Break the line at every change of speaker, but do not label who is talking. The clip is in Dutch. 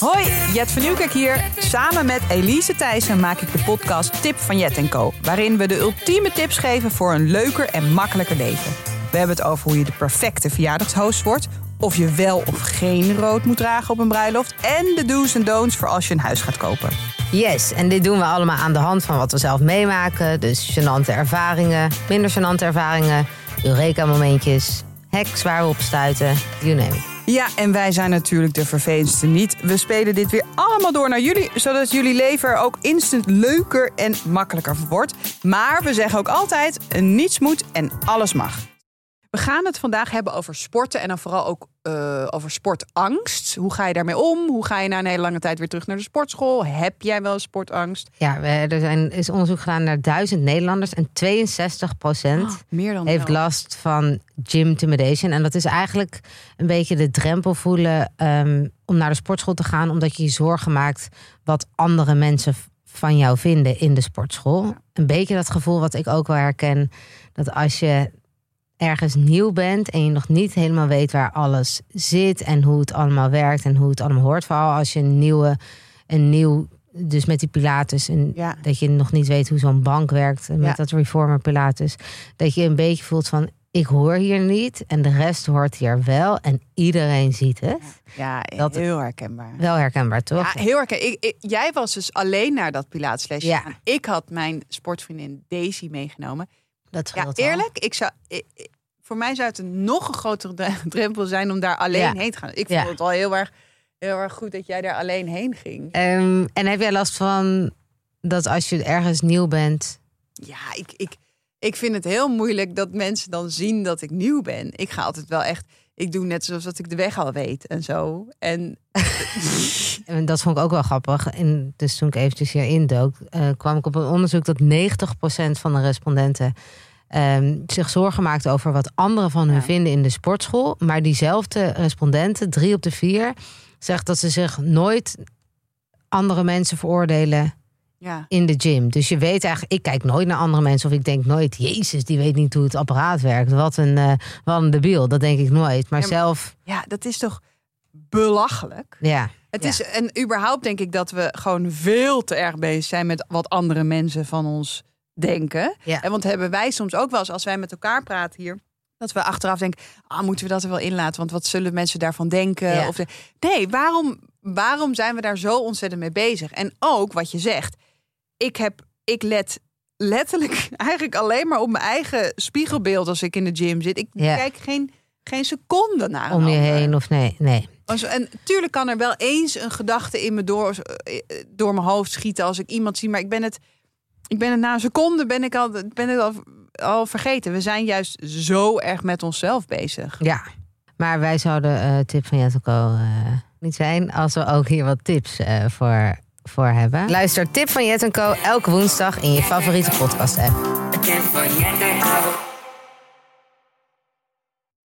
Hoi, Jet van Nieuwkerk hier. Samen met Elise Thijssen maak ik de podcast Tip van Jet Co. Waarin we de ultieme tips geven voor een leuker en makkelijker leven. We hebben het over hoe je de perfecte verjaardagshost wordt. Of je wel of geen rood moet dragen op een bruiloft. En de do's en don'ts voor als je een huis gaat kopen.
Yes, en dit doen we allemaal aan de hand van wat we zelf meemaken. Dus gênante ervaringen, minder gênante ervaringen, Eureka-momentjes, hacks waar we op stuiten, you name it.
Ja, en wij zijn natuurlijk de vervelendste niet. We spelen dit weer allemaal door naar jullie, zodat jullie leven er ook instant leuker en makkelijker wordt. Maar we zeggen ook altijd: niets moet en alles mag. We gaan het vandaag hebben over sporten en dan vooral ook eh, over sportangst. Hoe ga je daarmee om? Hoe ga je na een hele lange tijd weer terug naar de sportschool? Heb jij wel sportangst?
Ja, er zijn, is onderzoek gedaan naar duizend Nederlanders en 62 procent
Ah,
heeft
wel.
last van gym intimidation. En dat is eigenlijk een beetje de drempel voelen ehm, om naar de sportschool te gaan, omdat je je zorgen maakt wat andere mensen van jou vinden in de sportschool. Een beetje dat gevoel wat ik ook wel herken, dat als je ergens nieuw bent en je nog niet helemaal weet waar alles zit en hoe het allemaal werkt en hoe het allemaal hoort, vooral als je een nieuwe, een nieuw, dus met die Pilates en
Ja.
dat je nog niet weet hoe zo'n bank werkt met
Ja.
dat reformer Pilates, dat je een beetje voelt van ik hoor hier niet en de rest hoort hier wel en iedereen ziet het.
Ja,
Dat-
heel herkenbaar.
Wel herkenbaar toch?
Ja, heel herkenbaar. Ik, ik- jij was dus alleen naar dat Pilateslesje.
Ja.
Ik had mijn sportvriendin Daisy meegenomen.
dat
Ja, eerlijk, ik zou, ik- voor mij zou het een nog een grotere dre- drempel zijn om daar alleen
Ja.
heen te gaan. Ik vond het al heel erg, heel erg goed dat jij daar alleen heen ging.
Ehm, en heb jij last van dat als je ergens nieuw bent,
Ja, ik, ik, ik vind het heel moeilijk dat mensen dan zien dat ik nieuw ben. Ik ga altijd wel echt, ik doe net zoals dat ik de weg al weet en zo. En
En dat vond ik ook wel grappig. En dus toen ik eventjes hier indook, eh, kwam ik op een onderzoek dat 90% van de respondenten ehm, zich zorgen maakte over wat anderen van hun
Ja.
vinden in de sportschool. Maar diezelfde respondenten, drie op de vier, zegt dat ze zich nooit andere mensen veroordelen
ja,
in de gym. Dus je weet eigenlijk, ik kijk nooit naar andere mensen of ik denk nooit, Jezus, die weet niet hoe het apparaat werkt. Wat een, eh wat een debiel. Dat denk ik nooit. Maar
Ja, maar-
zelf,
ja, dat is toch belachelijk?
ja.
Het
Ja.
is, en überhaupt denk ik dat we gewoon veel te erg bezig zijn met wat andere mensen van ons denken.
Ja.
En want hebben wij soms ook wel eens, als wij met elkaar praten hier, dat we achteraf denken, ah, moeten we dat er wel inlaten? Want wat zullen mensen daarvan denken?
Ja.
Of de- nee, waarom, waarom zijn we daar zo ontzettend mee bezig? En ook wat je zegt, ik heb, ik let letterlijk eigenlijk alleen maar op mijn eigen spiegelbeeld als ik in de gym zit. Ik
Ja.
kijk geen, geen seconde naar
om je
ander.
heen of nee, nee.
En tuurlijk kan er wel eens een gedachte in me door, eh, door mijn hoofd schieten als ik iemand zie. Maar ik ben het, ik ben het na een seconde ben ik al, ben het al, al vergeten. We zijn juist zo erg met onszelf bezig.
Ja, maar wij zouden eh tip van Jettelco eh niet zijn als we ook hier wat tips eh, voor, voor hebben. Luister Tip van Jet Co elke woensdag in je favoriete podcast app.
Tip van Jet.